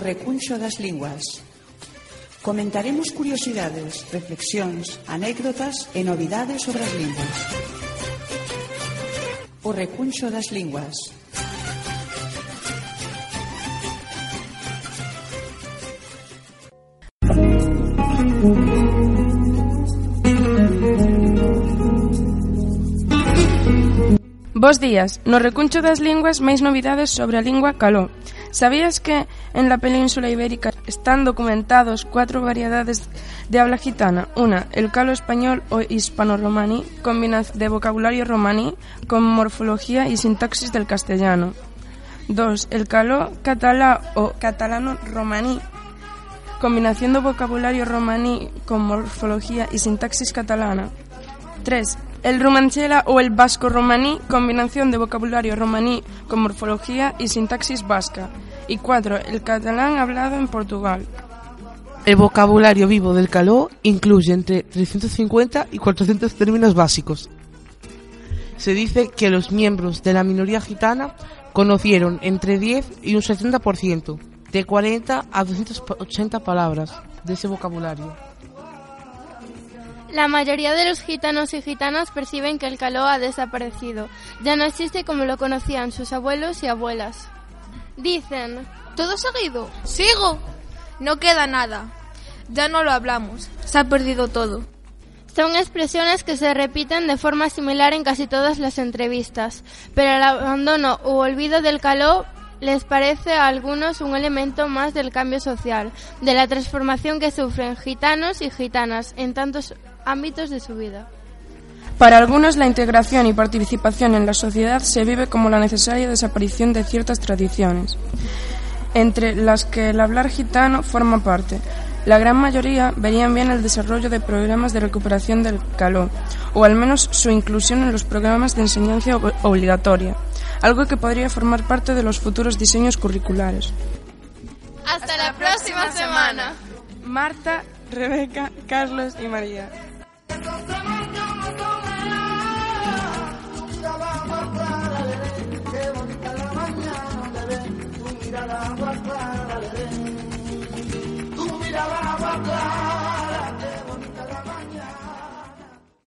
o recuncho das linguas. Comentaremos curiosidades, reflexións, anécdotas e novidades sobre as linguas. O recuncho das linguas. Bos días. No recuncho das linguas máis novidades sobre a lingua caló. Sabías que en la península ibérica están documentados cuatro variedades de habla gitana? Una, el calo español o hispano-romaní, combinación de vocabulario romaní con morfología y sintaxis del castellano. Dos, el caló catalá o catalano-romaní, combinación de vocabulario romaní con morfología y sintaxis catalana. 3. El rumanchela o el vasco-romaní, combinación de vocabulario romaní con morfología y sintaxis vasca. Y 4. El catalán hablado en Portugal. El vocabulario vivo del caló incluye entre 350 y 400 términos básicos. Se dice que los miembros de la minoría gitana conocieron entre 10 y un 70%, de 40 a 280 palabras de ese vocabulario. La mayoría de los gitanos y gitanas perciben que el caló ha desaparecido. Ya no existe como lo conocían sus abuelos y abuelas. Dicen, ¿todo seguido? Sigo. No queda nada. Ya no lo hablamos. Se ha perdido todo. Son expresiones que se repiten de forma similar en casi todas las entrevistas, pero el abandono u olvido del caló les parece a algunos un elemento más del cambio social, de la transformación que sufren gitanos y gitanas en tantos ámbitos de su vida. Para algunos la integración y participación en la sociedad se vive como la necesaria desaparición de ciertas tradiciones, entre las que el hablar gitano forma parte. La gran mayoría verían bien el desarrollo de programas de recuperación del caló, o al menos su inclusión en los programas de enseñanza obligatoria, algo que podría formar parte de los futuros diseños curriculares. Hasta, la próxima, semana. Marta, Rebeca, Carlos y María.